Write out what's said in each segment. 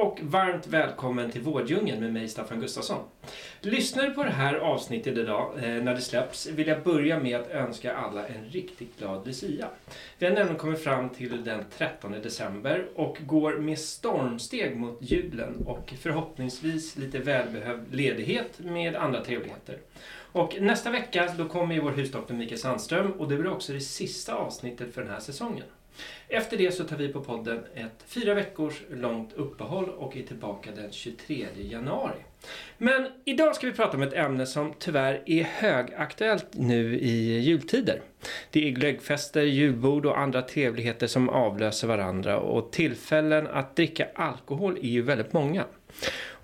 Och varmt välkommen till Vårddjungeln med mig Staffan Gustafsson. Lyssnar du på det här avsnittet idag eh, när det släpps vill jag börja med att önska alla en riktigt glad Lucia. Vi har nämligen kommit fram till den 13 december och går med stormsteg mot julen och förhoppningsvis lite välbehövd ledighet med andra trevligheter. Och nästa vecka då kommer ju vår husdoktor Mikael Sandström och det blir också det sista avsnittet för den här säsongen. Efter det så tar vi på podden ett fyra veckors långt uppehåll och är tillbaka den 23 januari. Men idag ska vi prata om ett ämne som tyvärr är högaktuellt nu i jultider. Det är glöggfester, julbord och andra trevligheter som avlöser varandra och tillfällen att dricka alkohol är ju väldigt många.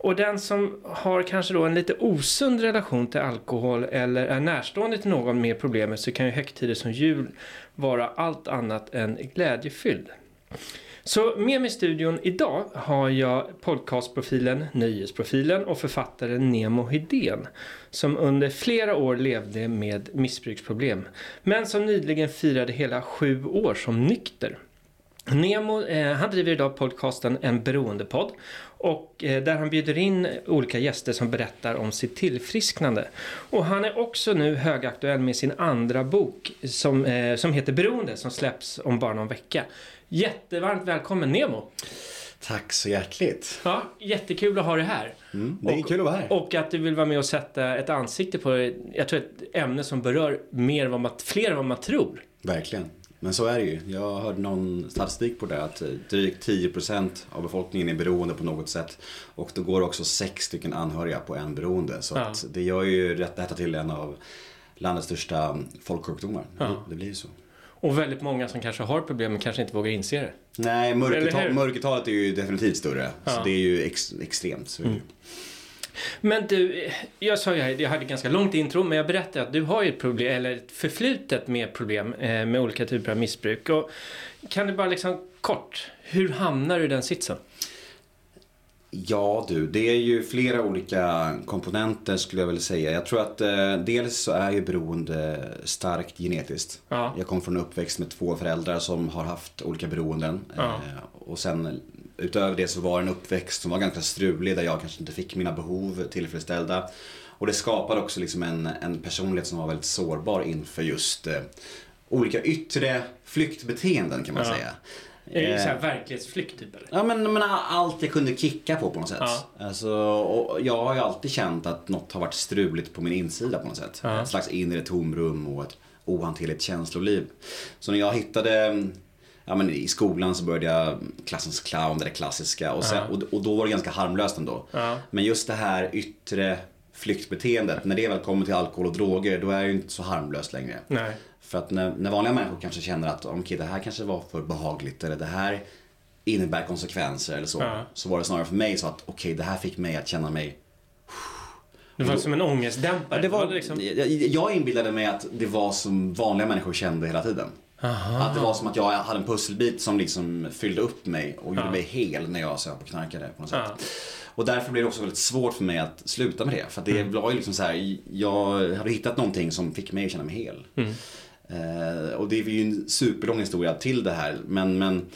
Och den som har kanske då en lite osund relation till alkohol eller är närstående till någon med problemet så kan ju högtider som jul vara allt annat än glädjefylld. Så med mig i studion idag har jag podcastprofilen Nöjesprofilen och författaren Nemo Hedén som under flera år levde med missbruksproblem men som nyligen firade hela sju år som nykter. Nemo eh, han driver idag podcasten En beroendepodd och eh, där han bjuder in olika gäster som berättar om sitt tillfrisknande. Och han är också nu högaktuell med sin andra bok som, eh, som heter Beroende som släpps om bara någon vecka. Jättevarmt välkommen Nemo! Tack så hjärtligt. Ja, jättekul att ha dig här. Mm, det är och, kul att vara här. Och att du vill vara med och sätta ett ansikte på, jag tror ett ämne som berör mer vad man, fler än vad man tror. Verkligen. Men så är det ju. Jag hörde någon statistik på det att drygt 10% av befolkningen är beroende på något sätt. Och då går också sex stycken anhöriga på en beroende. Så Ja. det gör ju detta till en av landets största folksjukdomar. Ja. Det blir ju så. Och väldigt många som kanske har problem men kanske inte vågar inse det. Nej, mörkertal, mörkertalet är ju definitivt större. Ja. Så det är ju ex, extremt. Så ju. Men du, jag sa ju jag hade ganska långt intro, men jag berättade att du har ju ett problem, eller ett förflutet med problem eh, med olika typer av missbruk. Och kan du bara liksom kort, hur hamnar du i den sitsen? Ja du, det är ju flera olika komponenter skulle jag vilja säga. Jag tror att eh, dels så är ju beroende starkt genetiskt. Ja. Jag kom från en uppväxt med två föräldrar som har haft olika beroenden. Ja. Eh, och sen utöver det så var det en uppväxt som var ganska strulig där jag kanske inte fick mina behov tillfredsställda. Och det skapade också liksom en, en personlighet som var väldigt sårbar inför just eh, olika yttre flyktbeteenden kan man Ja. säga. Är det Eh, så här verklighetsflykt typ eller? Ja men, men allt jag kunde kicka på på något sätt. Ja. Alltså, och jag har ju alltid känt att något har varit struligt på min insida på något sätt. Ja. Ett slags inre tomrum och ett ohanterligt känsloliv. Så när jag hittade, ja men i skolan så började jag klassens clown, det där klassiska. Och, sen, Ja. och, och då var det ganska harmlöst ändå. Ja. Men just det här yttre flyktbeteendet, när det väl kommer till alkohol och droger, då är det ju inte så harmlöst längre. Nej. För att när, när vanliga människor kanske känner att okej, det här kanske var för behagligt eller det här innebär konsekvenser eller så. Ja. Så var det snarare för mig så att okej, det här fick mig att känna mig... Det var som en ångestdämpare. Det var, liksom... jag, jag inbillade mig att det var som vanliga människor kände hela tiden. Aha. Att det var som att jag hade en pusselbit som liksom fyllde upp mig och gjorde Ja. mig hel när jag söp och knarkade på något sätt. Ja. Och därför blev det också väldigt svårt för mig att sluta med det. För det var ju liksom så här, jag hade hittat någonting som fick mig att känna mig hel. Mm. Eh, och det är ju en superlång historia till det här. Men, men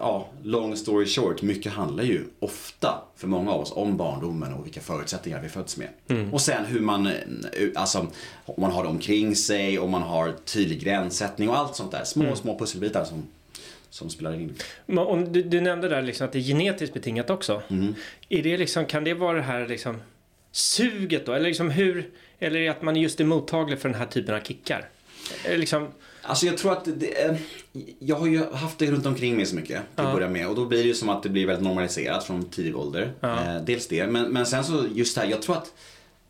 ja, long story short, mycket handlar ju ofta för många av oss om barndomen och vilka förutsättningar vi föds med. Mm. Och sen hur man, alltså om man har det omkring sig, om man har tydlig gränssättning och allt sånt där. Små, Mm. små pusselbitar som, som spelar in. Men du, du nämnde där liksom att det är genetiskt betingat också. Mm. Är det liksom, kan det vara det här liksom suget då? Eller liksom hur, eller är det att man just är mottaglig för den här typen av kickar? Eller liksom, Alltså jag tror att det, eh, jag har ju haft det runt omkring mig så mycket till Ja. att börja med och då blir det ju som att det blir väldigt normaliserat från tidig ålder. Ja. Eh, dels det, men, men sen så just det här, jag tror att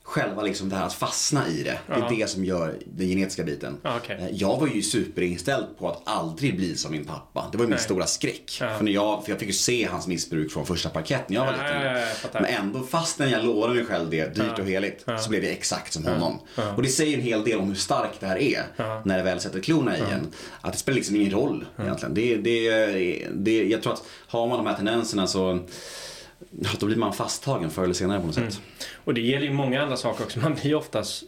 själva liksom det här att fastna i det. Det är Ja. det som gör den genetiska biten. Ja, okej. Eh, Jag var ju superinställd på att aldrig bli som min pappa. Det var min Nej. stora skräck. Ja. För, när jag, för jag fick ju se hans missbruk från första parkett när jag var liten. jag fattar. Men ändå fastän jag lovade mig själv det, dyrt och heligt, så blev det exakt som honom. Och det säger en hel del om hur starkt det här är när det väl sätter klorna i en. Att det spelar liksom ingen roll egentligen. Det, det, det, jag tror att har man de här tendenserna så då blir man fasttagen förr eller senare på något Mm. sätt. Och det gäller ju många andra saker också. Man blir oftast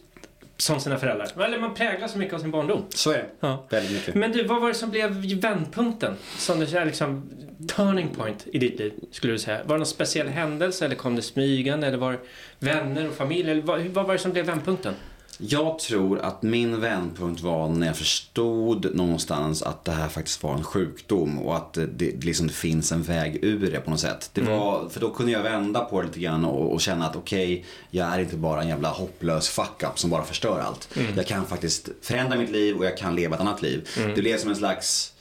som sina föräldrar. Eller man präglas så mycket av sin barndom. Så är det. Ja. Väldigt mycket. Men du, vad var det som blev vändpunkten? Som det är liksom turning point i ditt liv, skulle du säga? Var det någon speciell händelse eller kom det smygande? Eller var det vänner och familj? Eller vad, vad var det som blev vändpunkten? Jag tror att min vändpunkt var när jag förstod någonstans att det här faktiskt var en sjukdom och att det, det liksom det finns en väg ur det på något sätt. Det var, för då kunde jag vända på det lite grann och, och känna att okej, jag är inte bara en jävla hopplös fuck-up som bara förstör allt. Jag kan faktiskt förändra mitt liv och jag kan leva ett annat liv. Det blev som en slags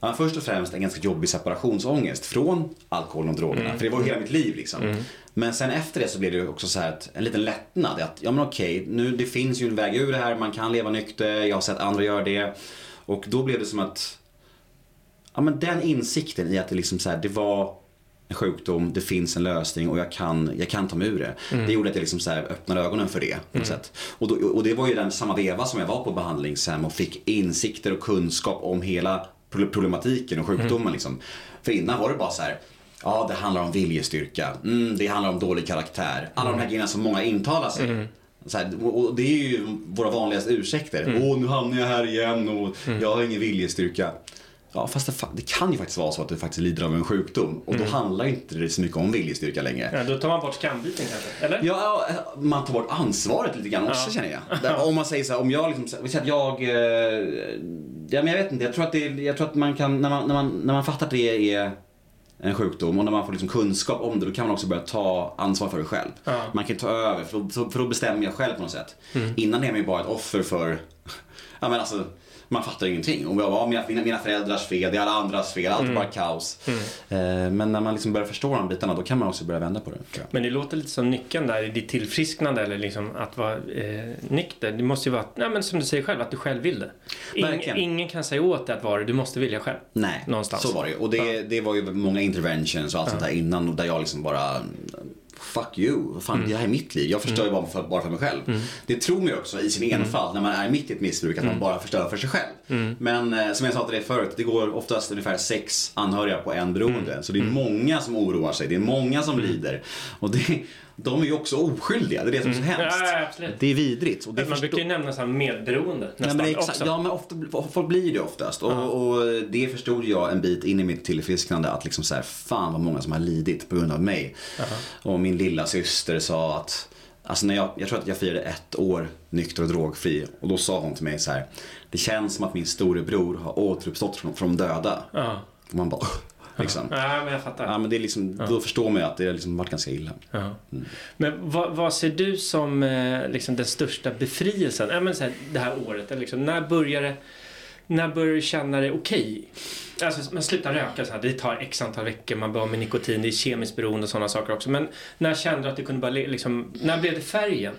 Ja, först och främst en ganska jobbig separationsångest från alkoholen och drogerna. För det var ju hela mitt liv liksom. Men sen efter det så blev det också så här att, en liten lättnad. Att, ja men okej, nu det finns ju en väg ur det här. Man kan leva nykter. Jag har sett andra göra det. Och då blev det som att, ja men den insikten i att det liksom så här, det var en sjukdom, det finns en lösning och jag kan, jag kan ta mig ur det. Det gjorde att jag liksom så här öppnade ögonen för det på något sätt. Och, då, och det var ju den samma veva som jag var på behandlingshem och fick insikter och kunskap om hela problematiken och sjukdomen liksom. För innan var det bara så här. Ja, det handlar om viljestyrka. Mm, det handlar om dålig karaktär. Alla de här grejerna som många intalar sig. Så här, och och det är ju våra vanligaste ursäkter. Åh, nu hamnar jag här igen och jag har ingen viljestyrka. Ja, fast det, det kan ju faktiskt vara så att du faktiskt lider av en sjukdom. Och då handlar inte det så mycket om viljestyrka längre. Ja, då tar man bort skambiten kanske? Eller? Ja, man tar bort ansvaret lite grann också Ja. känner jag. Där, om man säger så här, om jag liksom, vi säger att jag, eh, ja men jag vet inte, jag tror att det, jag tror att man kan, när man, när man, när man fattar att det är en sjukdom och när man får liksom kunskap om det, då kan man också börja ta ansvar för det själv. Ja. Man kan ta över, för då, för då bestämmer jag själv på något sätt. Innan är man ju bara ett offer för, ja men alltså, man fattar ingenting. Och jag var mina, mina, föräldrars fel, det är alla andras fel, allt är bara kaos. Eh, men när man liksom börjar förstå de bitarna, då kan man också börja vända på det. Men det låter lite som nyckeln där i ditt tillfrisknande eller liksom att vara eh, nykter. Det måste ju vara, nej, men som du säger själv, att du själv vill det. Ingen, Verkligen. ingen kan säga åt dig att vara det, du måste vilja själv. Nej, Någonstans. så var det ju. Och det, det var ju många interventions och allt sånt där innan och där jag liksom bara Fuck you, vad fan, Mm. det här är mitt liv. Jag förstör ju bara för, bara för mig själv. Det tror man ju också i sin Mm. enfald när man är mitt i ett missbruk att man bara förstör för sig själv. Mm. Men eh, som jag sa till dig förut, det går oftast ungefär sex anhöriga på en beroende. Mm. Så det är många som oroar sig, det är många som lider. Och det, de är ju också oskyldiga, det är det som är så hemskt. Mm. Ja, absolut. Det är vidrigt. Och det Man brukar ju nämna så här medberoende Nej, nästan men exakt, också. ja, men ofta, folk blir det oftast. Och, och det förstod jag en bit in i mitt tillfrisknande att liksom så här, fan vad många som har lidit på grund av mig. Och min lilla syster sa att, alltså när jag, jag tror att jag firade ett år nykter och drogfri och då sa hon till mig så här, det känns som att min storebror har återuppstått från, från döda. Ja. Och man bara, liksom. ja, men jag fattar. Ja men det är liksom, då förstår man ju att det har liksom varit ganska illa. Ja. Men vad, vad ser du som eh, liksom den största befrielsen? Ja, men så här, det här året, eller liksom, när börjar det när börjar du känna dig okej? Alltså, man slutar röka så här, det tar x antal veckor, man av med nikotin, det är kemiskt beroende och sådana saker också. Men när kände du att du kunde bara liksom, när blev det färgen?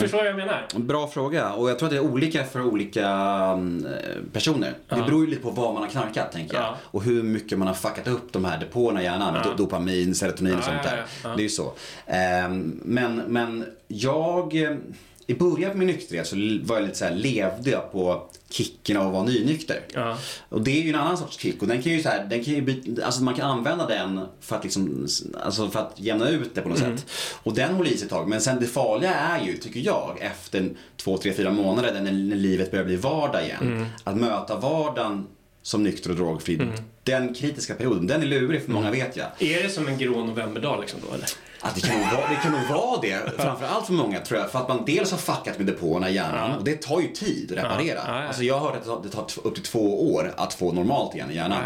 Förstår du vad jag menar? Bra fråga och jag tror att det är olika för olika mm, personer. Det beror ju lite på vad man har knarkat tänker jag. Ja. Och hur mycket man har fuckat upp de här depåerna i hjärnan. Ja. do- Dopamin, serotonin och Ja, sånt ja, där. ja, ja. Det är ju så. Ehm, Men, men jag, eh, i början på min nykterhet så var jag lite så här, levde jag på kicken av att vara nynykter. Ja. Och det är ju en annan sorts kick och den kan ju så här, den kan ju alltså man kan använda den för att liksom, alltså för att jämna ut det på något sätt. Och den håller i sig ett tag. Men sen det farliga är ju, tycker jag, efter två, tre, fyra månader när, när livet börjar bli vardag igen. Att möta vardagen som nykter och drogfri. Den kritiska perioden, den är lurig för många vet jag. Är det som en grå novemberdag liksom då eller? Att det, kan nog vara, det kan nog vara det, framförallt för många tror jag. För att man dels har fuckat med depåerna i hjärnan Ja. och det tar ju tid att reparera. Ja, ja. Alltså jag har hört att det tar, upp till två år att få normalt igen i hjärnan.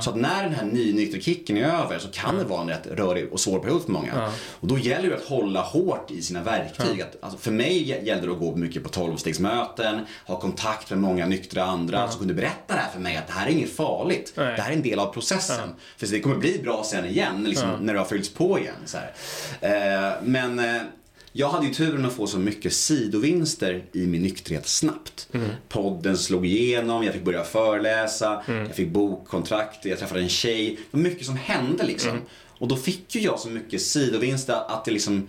Så att när den här nynykterkicken är över så kan det vara en rätt rörig och svår period för många. Och då gäller det att hålla hårt i sina verktyg. Att, alltså för mig gä- gällde det att gå mycket på tolvstegsmöten, ha kontakt med många nyktra andra som kunde berätta det här för mig att det här är inget farligt. Det här är en del av processen. För det kommer bli bra sen igen liksom, när det har fyllts på igen. Så här. Eh, men eh, jag hade ju turen att få så mycket sidovinster i min nykterhet snabbt. Podden slog igenom, jag fick börja föreläsa, jag fick bokkontrakt, jag träffade en tjej. Det var mycket som hände liksom. Och då fick ju jag så mycket sidovinster att det liksom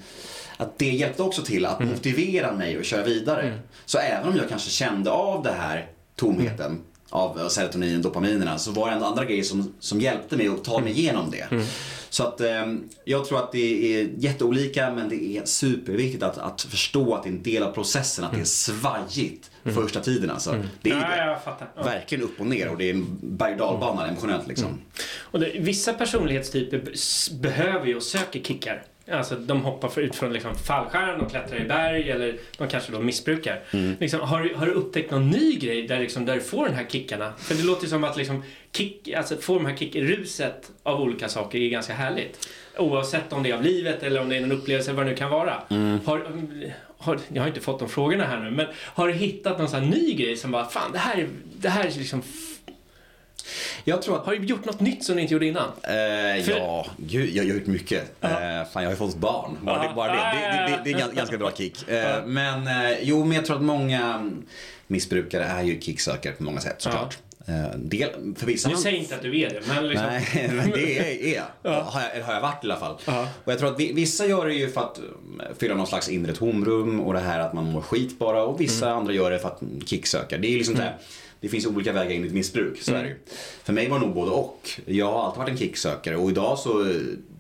att det hjälpte också till att motivera mig att köra vidare. Så även om jag kanske kände av det här tomheten av serotonin och dopaminerna så var det ändå andra grejer som, som hjälpte mig att ta mig igenom det. Så att eh, jag tror att det är jätteolika men det är superviktigt att, att förstå att det är en del av processen, att det är svajigt första tiden alltså. Det är Ja, det. jag fattar. Ja. Verkligen upp och ner och det är en berg och dalbana emotionellt liksom. Och det, vissa personlighetstyper behöver ju och söker kickar. Alltså de hoppar ut från liksom fallskärm, de klättrar i berg eller de kanske då missbrukar. Liksom, har, du- har du upptäckt någon ny grej där, liksom, där du får de här kickarna? För det låter som att liksom, kick, alltså, få de här kickruset av olika saker är ganska härligt. Oavsett om det är av livet eller om det är en upplevelse, vad det nu kan vara. Har, har, jag har inte fått de frågorna här nu, men har du hittat någon sån här ny grej som bara, fan det här, är- det här är liksom Jag tror att har du gjort något nytt som du inte gjorde innan? Eh, För- ja, gud, jag har gjort mycket. Eh, fan, jag har ju fått barn. Bara, det, Ja. bara det. Det, det, det, det är ganska bra kick. Eh, men eh, jo, men jag tror att många missbrukare är ju kicksökare på många sätt såklart. Eh, del, för vissa Nu säger inte att du är det, men liksom... Nej, men det är, är jag. Har jag. Eller har jag varit i alla fall. Och jag tror att vi- vissa gör det ju för att um, fylla någon slags inre tomrum och det här att man mår skit bara. Och vissa andra gör det för att mm, kicksöka. Det är liksom det här. Det finns olika vägar in i ett missbruk, så är det ju. För mig var det nog både och. Jag har alltid varit en kicksökare och idag så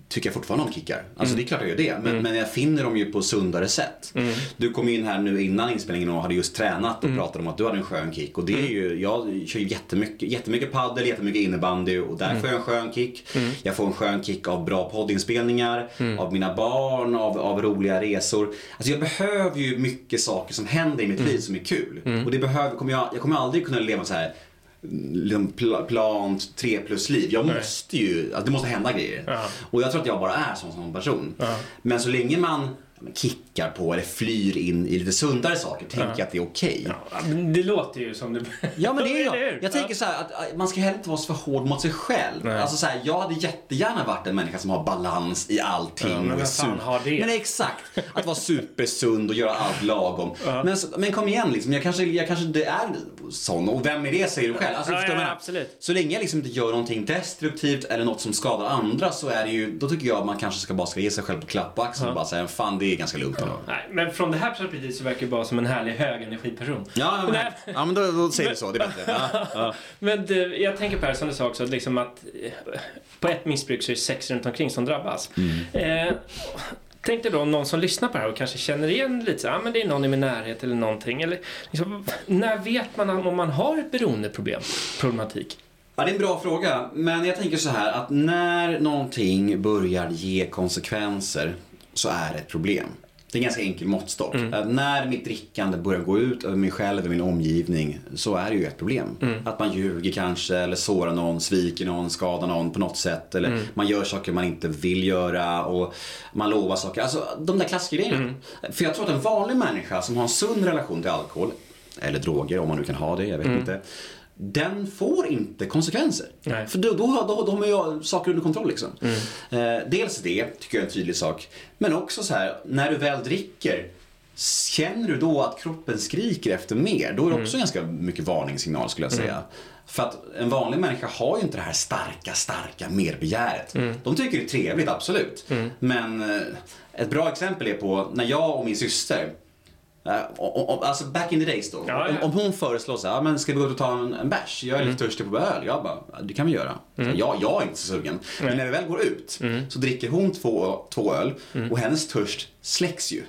tycker jag fortfarande om kickar. Alltså det är klart jag gör det. Men, men jag finner dem ju på sundare sätt. Du kom in här nu innan inspelningen och hade just tränat och pratade om att du hade en skön kick. Och det är ju, jag kör ju jättemycket, jättemycket paddel, jättemycket innebandy och där får jag en skön kick. Jag får en skön kick av bra poddinspelningar, av mina barn, av, av roliga resor. Alltså jag behöver ju mycket saker som händer i mitt liv som är kul. Och det behöver, kommer jag, jag kommer aldrig kunna leva så här liksom pla- plant, tre plus liv. Jag måste ju, alltså det måste hända grejer. Ja. Och jag tror att jag bara är sån som person. Men så länge man kickar på eller flyr in i lite sundare saker tänker jag att det är okej. Ja. Ja, men det låter ju som det... men det är jag. Jag tänker så här att äh, man ska heller inte vara så för hård mot sig själv. Nej. Alltså så här, jag hade jättegärna varit en människa som har balans i allting. Ja, men och är fan har det? Men exakt. Att vara supersund och göra allt lagom. Men, så- men kom igen liksom, jag kanske, jag kanske inte är sån. Och vem är det säger du själv? Alltså, Ja, du ja, absolut. Så länge jag liksom inte gör någonting destruktivt eller något som skadar andra så är det ju, då tycker jag att man kanske ska bara ska ge sig själv på klapp på axeln och bara säga fan det är ganska lugnt ändå. Nej, men från det här perspektivet så verkar du bara som en härlig högenergiperson. Ja, men, ja, men då, då säger vi så, det är bättre. Ja, ja. Men det, jag tänker på det här som du sa också, liksom att eh, på ett missbruk så är det sex runt omkring som drabbas. Mm. Eh, tänk dig då någon som lyssnar på det här och kanske känner igen lite så, ah, men det är någon i min närhet eller någonting. Eller, liksom, när vet man om man har ett beroendeproblem, problematik? Ja, det är en bra fråga. Men jag tänker så här att när någonting börjar ge konsekvenser så är det ett problem. Det är en ganska enkel måttstock. Att när mitt drickande börjar gå ut över mig själv, över min omgivning, så är det ju ett problem. Att man ljuger kanske, eller sårar någon, sviker någon, skadar någon på något sätt. Eller man gör saker man inte vill göra och man lovar saker. Alltså de där klassgrejerna. För jag tror att en vanlig människa som har en sund relation till alkohol, eller droger om man nu kan ha det, jag vet inte. Den får inte konsekvenser. Nej. För då, då, har- då, då har man ju saker under kontroll liksom. Eh, dels det, tycker jag är en tydlig sak. Men också så här, när du väl dricker, känner du då att kroppen skriker efter mer? Då är det också ganska mycket varningssignal skulle jag säga. För att en vanlig människa har ju inte det här starka, starka merbegäret. De tycker det är trevligt, absolut. Men eh, ett bra exempel är på när jag och min syster Alltså back in the days då. Ja, ja. Om, hon föreslår så här, "Ja, men ska vi gå ut och ta en, en bärs? Jag är lite törstig på öl. Jag bara, "Ja, det kan vi göra. Så Jag, jag är inte så sugen. Men när vi väl går ut så dricker hon två, två öl och hennes törst släcks ju.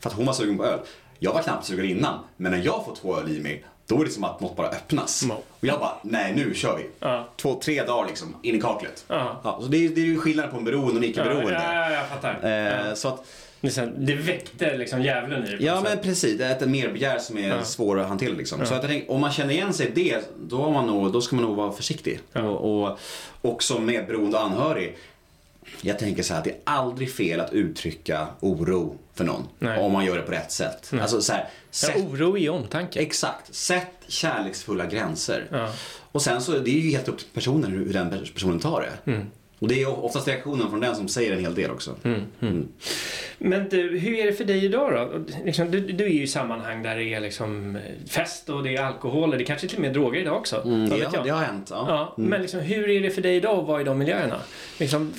För att hon var sugen på öl. Jag var knappt sugen innan, men när jag får två öl i mig då är det som att något bara öppnas. Ja. Och jag bara, nej nu kör vi. Ja. Två, tre dagar liksom, in i kaklet. Ja. Ja, så det, är, det är ju skillnad på en beroende och en icke-beroende. Ja, ja, jag fattar. Eh, så att, Det, så det väckte liksom djävulen i på Ja men precis, det är ett merbegär som är svår att hantera liksom. Så att jag tänker, om man känner igen sig i det, då, har man nog, då ska man nog vara försiktig. Och, och, och som medberoende anhörig, jag tänker så här att det är aldrig fel att uttrycka oro för någon. Nej. Om man gör det på rätt sätt. Alltså så här, ja, sätt, oro i omtanke. exakt, sätt kärleksfulla gränser. Ja. Och sen så, det är ju helt upp till personen hur, den personen tar det. Och det är oftast reaktionen från den som säger en hel del också. Mm. Men du, hur är det för dig idag då? Liksom, du, du är ju i sammanhang där det är liksom eh, fest och det är alkohol och det kanske till och med droger idag också. Mm, det, jag? det har hänt. Ja. Ja, Mm. Men liksom, hur är det för dig idag att vara i de miljöerna? Liksom,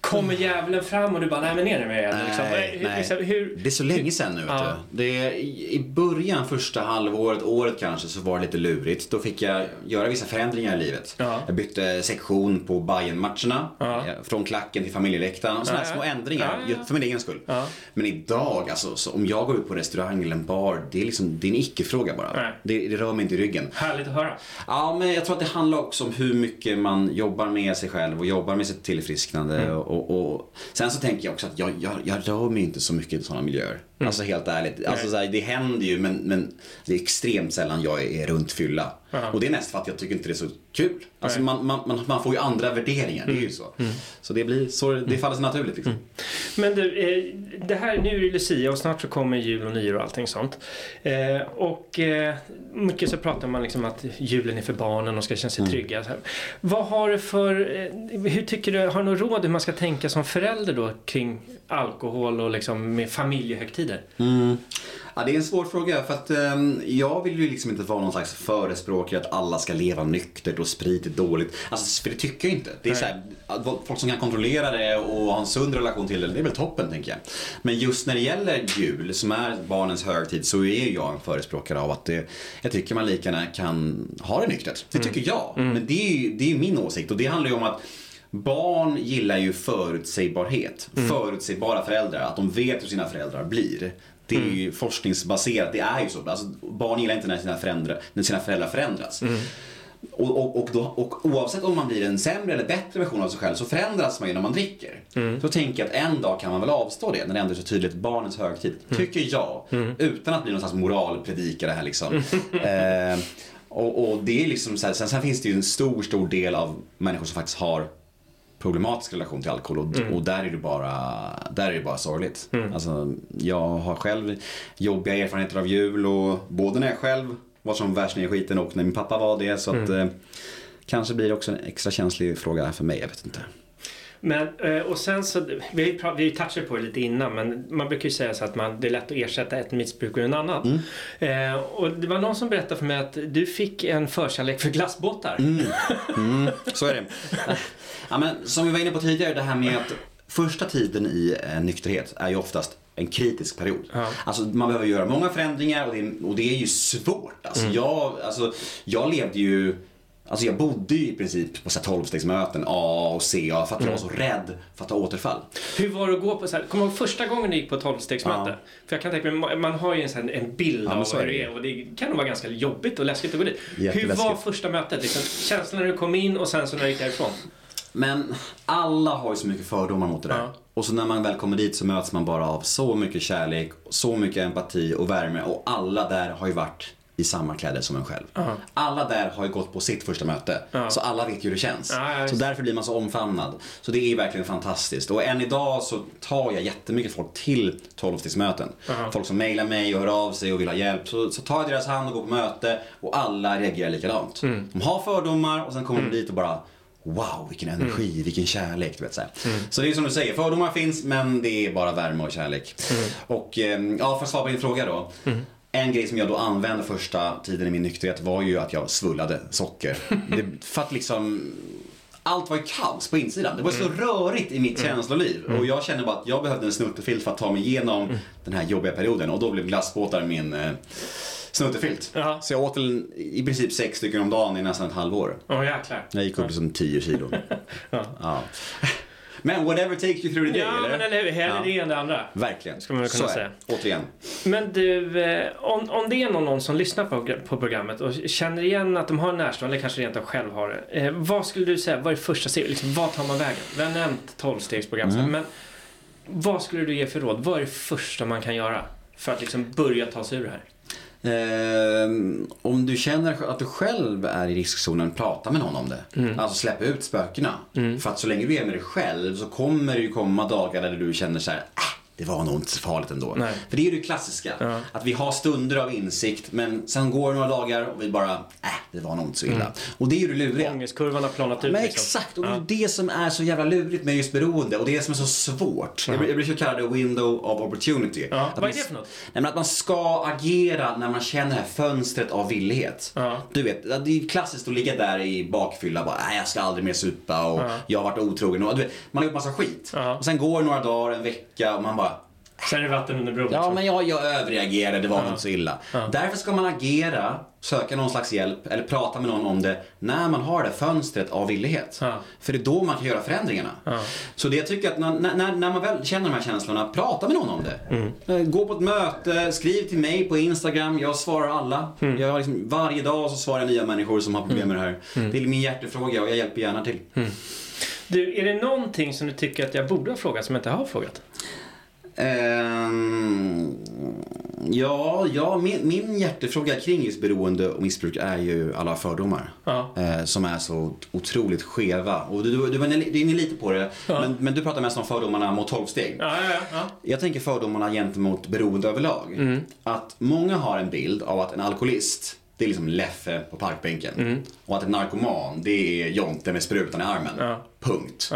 kommer djävulen fram och du bara, nej men ner dig med er. Liksom, Nej, hur, nej. liksom, hur, Det är så länge sedan nu. Vet Ja. du. Det är, i, I början, första halvåret, året kanske, så var det lite lurigt. Då fick jag göra vissa förändringar i livet. Ja. Jag bytte sektion på bayern matcherna Ja. Från klacken till familjeläktaren. Och sådana Ja, små ändringar, Ja, för min egen skull. Men idag, alltså, så om jag går ut på en restaurang eller en bar, det är, liksom, det är en icke-fråga bara. Det, det rör mig inte i ryggen. Härligt att höra. Ja, men jag tror att det handlar också om hur mycket man jobbar med sig själv och jobbar med sitt tillfrisknande. Mm. Och, och, sen så tänker jag också att jag, jag, jag rör mig inte så mycket i sådana miljöer. Mm. Alltså helt ärligt. Alltså, så här, det händer ju men, men det är extremt sällan jag är runt fylla. Och det är mest för att jag tycker inte det är så kul. Alltså, man, man, man, får ju andra värderingar, det är ju så. Så det blir så, det faller sig naturligt liksom. Men du, eh, det här, nu är det Lucia och snart så kommer jul och nyår och allting sånt. Eh, och eh, mycket så pratar man liksom att julen är för barnen och ska känna sig trygga. Vad har du för, hur tycker du, har du något råd hur man ska tänka som förälder då kring alkohol och liksom med familjehögtider? Mm. Ja, det är en svår fråga för att ehm, jag vill ju liksom inte vara någon slags förespråkare att alla ska leva nyktert och sprit är dåligt. Alltså, för det tycker jag inte. Det är så här, folk som kan kontrollera det och ha en sund relation till det, det är väl toppen tänker jag. Men just när det gäller jul, som är barnens högtid, så är jag en förespråkare av att det, jag tycker man lika gärna kan ha det nyktert. Det tycker jag. Men det är ju det är min åsikt och det handlar ju om att Barn gillar ju förutsägbarhet. Förutsägbara föräldrar. Att de vet hur sina föräldrar blir. Det är ju forskningsbaserat. Det är ju så. Alltså, barn gillar inte när sina föräldrar, när sina föräldrar förändras. Och, och, och, då, och oavsett om man blir en sämre eller bättre version av sig själv så förändras man ju när man dricker. Så tänker jag att en dag kan man väl avstå det när det ändå är så tydligt barnens högtid. Tycker jag. Utan att bli någon slags moralpredikare här liksom. eh, och, och det är liksom så här, sen, sen finns det ju en stor, stor del av människor som faktiskt har problematisk relation till alkohol och, och där är det bara, där är det bara sorgligt. Alltså, jag har själv jobbiga erfarenheter av jul och både när jag själv var som värst ner i skiten och när min pappa var det så att eh, kanske blir det också en extra känslig fråga för mig, jag vet inte. Men, eh, och sen så, vi vi touchade på det lite innan men man brukar ju säga så att man, det är lätt att ersätta ett missbruk med en annan. Eh, och det var någon som berättade för mig att du fick en förkärlek för glassbåtar. Mm, så är det. Ja, men, som vi var inne på tidigare, det här med att första tiden i eh, nykterhet är ju oftast en kritisk period. Ja. Alltså, man behöver göra många förändringar och det är, och det är ju svårt. Alltså, jag, alltså, jag levde ju Alltså jag bodde ju i princip på så här 12-stegsmöten A och C för att jag var så rädd för att ta återfall. Hur var det att gå på så här, kommer du ihåg första gången du gick på 12-stegsmöte? Ja. För jag kan tänka mig, man har ju en, här, en bild men av hur är det är och det kan nog vara ganska jobbigt och läskigt att gå dit. Hur var första mötet? Liksom, känslan när du kom in och sen så när du gick därifrån? Men alla har ju så mycket fördomar mot det där. Ja. Och så när man väl kommer dit så möts man bara av så mycket kärlek, så mycket empati och värme och alla där har ju varit i samma kläder som en själv. Ja. Alla där har ju gått på sitt första möte. Ja. Så alla vet ju hur det känns. Ja, ja, så därför blir man så omfamnad. Så det är verkligen fantastiskt. Och än idag så tar jag jättemycket folk till 12-stegsmöten. Ja. Folk som mejlar mig och hör av sig och vill ha hjälp. Så, så tar jag deras hand och går på möte och alla reagerar likadant. Mm. De har fördomar och sen kommer de dit och bara Wow, vilken energi, Mm. vilken kärlek. Du vet, så, här. så det är som du säger, fördomar finns men det är bara värme och kärlek. Mm. Och ehm, ja, för att svara på din fråga då. En grej som jag då använde första tiden i min nykterhet var ju att jag svullade socker. det, för att liksom allt var ju kaos på insidan. Det var så rörigt i mitt känsloliv. Och jag kände bara att jag behövde en snuttefilt för att ta mig igenom den här jobbiga perioden. Och då blev glassbåtar min eh, snuttefilt. Ja. Så jag åt väl i princip sex stycken om dagen i nästan ett halvår. Åh jäklar. Jag gick upp som 10 kilo. Ja. Ja. Men whatever takes you through the day, Ja, eller? men eller hur? Hellre Ja. det än det andra. Verkligen. Ska man kunna Så säga. Återigen. Men du, eh, om, om det är någon, någon som lyssnar på, på programmet och känner igen att de har en närstående eller kanske rent av själv har det. Eh, vad skulle du säga, vad är första steget? Liksom, vad tar man vägen? Vi har nämnt 12-stegsprogram, Mm. men vad skulle du ge för råd? Vad är det första man kan göra för att liksom börja ta sig ur det här? Ehm, om du känner att du själv är i riskzonen, prata med någon om det. Mm. Alltså släpp ut spökena. För att så länge du är med dig själv så kommer det ju komma dagar där du känner så här, äh, det var nog inte så farligt ändå. Nej. För det är ju det klassiska. Ja. Att vi har stunder av insikt men sen går det några dagar och vi bara, äh, det var nog inte så illa. Och det är ju det luriga. Ångestkurvan har planat ut Men liksom. exakt, och det är Ja. det som är så jävla lurigt med just beroende och det är det som är så svårt. Jag, jag brukar kalla det window of opportunity. Ja, vad är det för något? Nej, men att man ska agera när man känner det här fönstret av villighet. Ja. Du vet, det är ju klassiskt att ligga där i bakfylla och bara, nej jag ska aldrig mer supa och Ja. jag har varit otrogen. Och, du vet, man har gjort massa skit. Ja. Och sen går det några dagar, en vecka och man bara, Sen är det vatten under bron. Ja, liksom. men jag, jag överreagerade, det var nog inte så illa. Därför ska man agera, söka någon slags hjälp eller prata med någon om det när man har det fönstret av villighet. Ja. För det är då man kan göra förändringarna. Ja. Så det jag tycker att när, när, när man väl känner de här känslorna, prata med någon om det. Mm. Eh, Gå på ett möte, skriv till mig på Instagram, jag svarar alla. Mm. Jag liksom, varje dag så svarar jag nya människor som har problem med det här. Mm. Det är min hjärtefråga och jag hjälper gärna till. Du, är det någonting som du tycker att jag borde ha frågat som jag inte har frågat? Ehm, ja, ja min, min hjärtefråga kring just beroende och missbruk är ju alla fördomar. Ja. Eh, som är så otroligt skeva. Och du, du, du var inne lite på det, Ja. men, men du pratar mest om fördomarna mot 12 steg. Ja, ja, ja. ja. Jag tänker fördomarna gentemot beroende överlag. Mm. Att många har en bild av att en alkoholist, det är liksom Leffe på parkbänken. Och att en narkoman, det är Jonte med sprutan i armen. Mm. Punkt.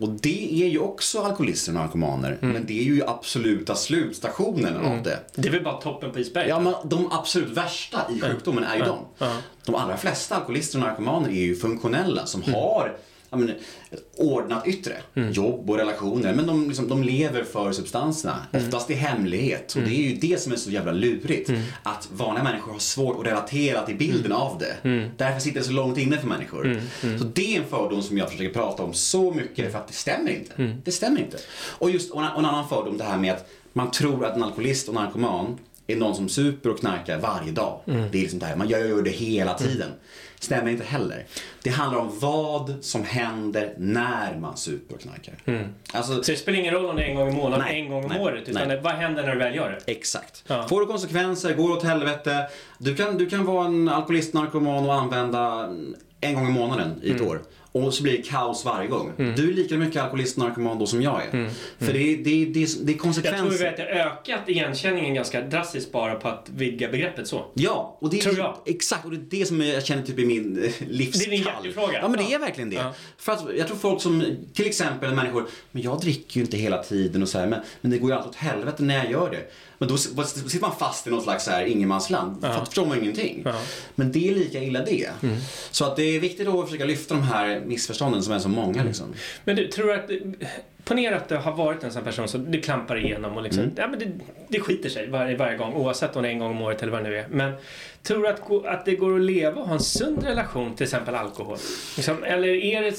Och det är ju också alkoholister och narkomaner. Mm. Men det är ju absoluta slutstationen av det. Det är väl bara toppen på isberget? Ja, men de absolut värsta i sjukdomen är ju de. Ja. De allra flesta alkoholister och narkomaner är ju funktionella som Mm. har menar, ett ordnat yttre. Jobb och relationer. Men de, liksom, de lever för substanserna. Mm. Oftast i hemlighet. Och det är ju det som är så jävla lurigt. Mm. Att vanliga människor har svårt att relatera till bilden av det. Mm. Därför sitter det så långt inne för människor. Så det är en fördom som jag försöker prata om så mycket för att det stämmer inte. Mm. Det stämmer inte. Och just och en, och en annan fördom det här med att man tror att en alkoholist och narkoman är någon som super och knarkar varje dag. Mm. Det är liksom det här, man gör, det hela tiden. Stämmer inte heller. Det handlar om vad som händer när man super och knarkar. Alltså, Så det spelar ingen roll om det är en gång i månaden, Nej, en gång om nej, året. Utan nej. vad händer när du väl gör det? Exakt. Ja. Får det konsekvenser, går åt helvete. Du kan, du kan vara en alkoholist, narkoman och använda en gång i månaden i ett Mm. år. Och så blir det kaos varje gång. Du är lika mycket alkoholist och narkoman då som jag är. För det, är- det, är- det, är- det är Mm. Jag konsekvenser. tror vi att det har ökat igenkänningen ganska drastiskt bara på att vidga begreppet så. Ja, och det är Tror jag. exakt. Och det är det som jag känner typ i min eh, livskall. Det är din hjärtefråga. Ja, men det är verkligen det. Ja. För att jag tror folk som, till exempel människor, men jag dricker ju inte hela tiden och så här, men, men det går ju alltid åt helvete när jag gör det. Men då sitter man fast i något slags så här ingenmansland. Ja. Ja. förstår man ingenting. Ja. Mm. Men det är lika illa det. Så att det är viktigt då att försöka lyfta de här missförstånden som är så många liksom. Men du, tror du att... Ponera att det har varit en sån person som det klampar igenom och liksom, ja, men det, det skiter sig varje, varje gång oavsett om det är en gång om året eller vad det nu är. Men tror du att, att det går att leva och ha en sund relation till exempel alkohol? Liksom, eller är det,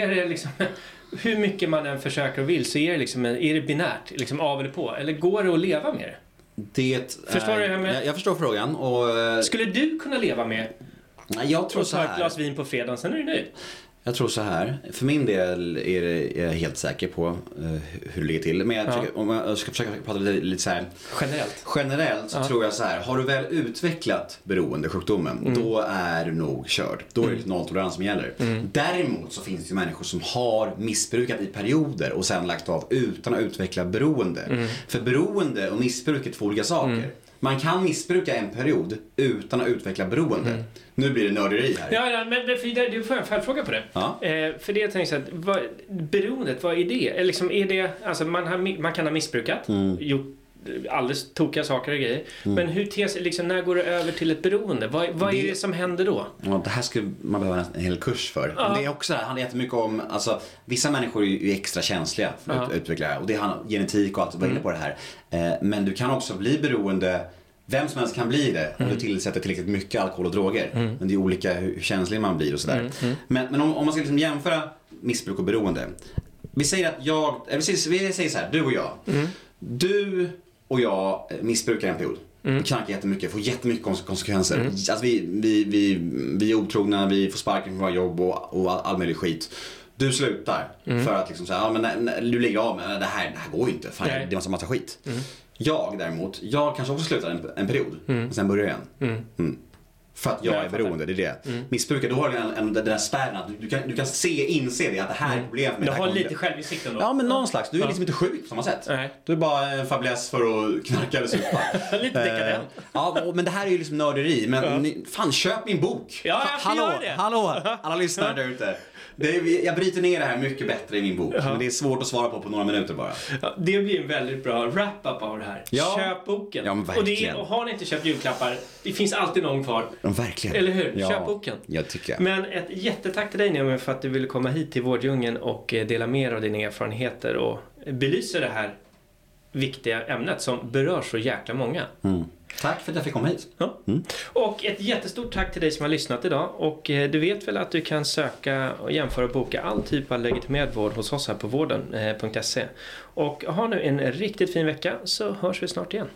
är det liksom... Hur mycket man än försöker och vill så är det, liksom, är det binärt, liksom av eller på? Eller går det att leva med det? Det Förstår är, du jag, jag förstår frågan och eh, Skulle du kunna leva med nej, jag tror så ta ett glas vin på fredagen, sen är du nöjd? Jag tror så här. För min del är, det, är jag helt säker på eh, hur det ligger till. Men jag Ja. försöker, om jag ska försöka prata lite, lite så här. Generellt? Generellt så Ja. tror jag så här. Har du väl utvecklat beroendesjukdomen, Mm. då är du nog körd. Då är det nolltolerans som gäller. Mm. Däremot så finns det ju människor som har missbrukat i perioder och sen lagt av utan att utveckla beroende. Mm. För beroende och missbruk är två olika saker. Man kan missbruka en period utan att utveckla beroende. Nu blir det nörderi här. Mm. Ja, ja men det- du får en följdfråga på det. Ja. Eh, för det jag tänker så att, vad, beroendet, vad är det? Liksom, är det alltså man, har, man kan ha missbrukat, Mm. gjort alldeles tokiga saker och grejer. Men hur ter sig, liksom, när går det över till ett beroende? Vad, vad är Det- det som händer då? Ja, det här skulle man behöva en hel kurs för. Ja. Det är också, det handlar jättemycket om, alltså vissa människor är ju extra känsliga för att Ja. utveckla det här. Och det handlar genetik och allt, var inne på det här. Eh, Men du kan också bli beroende vem som helst kan bli det om du tillsätter tillräckligt mycket alkohol och droger. Men det är olika hur känslig man blir och sådär. Men, men om, om man ska liksom jämföra missbruk och beroende. Vi säger att jag, eller vi säger, vi säger så här, du och jag. Du och jag eh, missbrukar en period. Vi knarkar jättemycket, får jättemycket konse- konsekvenser. Alltså vi, vi, vi, vi är otrogna, vi får sparken från våra jobb och, och all, all möjlig skit. Du slutar för att liksom säga, ja men när, när, du lägger av med det här, det här går ju inte. Fan, Nej. det är massa, massa skit. Jag däremot, jag kanske också slutar en, en period. Men sen börjar jag igen. Mm. För att jag Ja, jag är beroende, det är det. Mm. Missbrukare, då har du en, en, den där spärren att du, kan, du kan se, inse det att det här är problemet med Du har lite självinsikt ändå. Ja men någon slags, du är Ja. liksom inte sjuk på samma sätt. Nej. Du är bara en fäbless för att knarka eller supa. Lite dekadent. Eh, ja, men det här är ju liksom nörderi. Men ni, fan, köp min bok! Ja, jag ska hallå, göra det. hallå, alla lyssnare där ute. Är, jag bryter ner det här mycket bättre i min bok. Ja. Men det är svårt att svara på på några minuter bara. Ja, det blir en väldigt bra wrap-up av det här. Ja. Köp boken. Ja, men och, det och har ni inte köpt julklappar, det finns alltid någon kvar. Ja, verkligen. Eller hur? Ja, Köp boken. Jag tycker jag. Men ett jättetack till dig Neomen för att du ville komma hit till Vårddjungeln och eh, dela med er av dina erfarenheter och belysa det här viktiga ämnet som berör så jäkla många. Mm. Tack för att jag fick komma hit. Ja. Mm. Och ett jättestort tack till dig som har lyssnat idag. Och eh, du vet väl att du kan söka och jämföra och boka all typ av legitimerad vård hos oss här på vården.se. Och ha nu en riktigt fin vecka så hörs vi snart igen.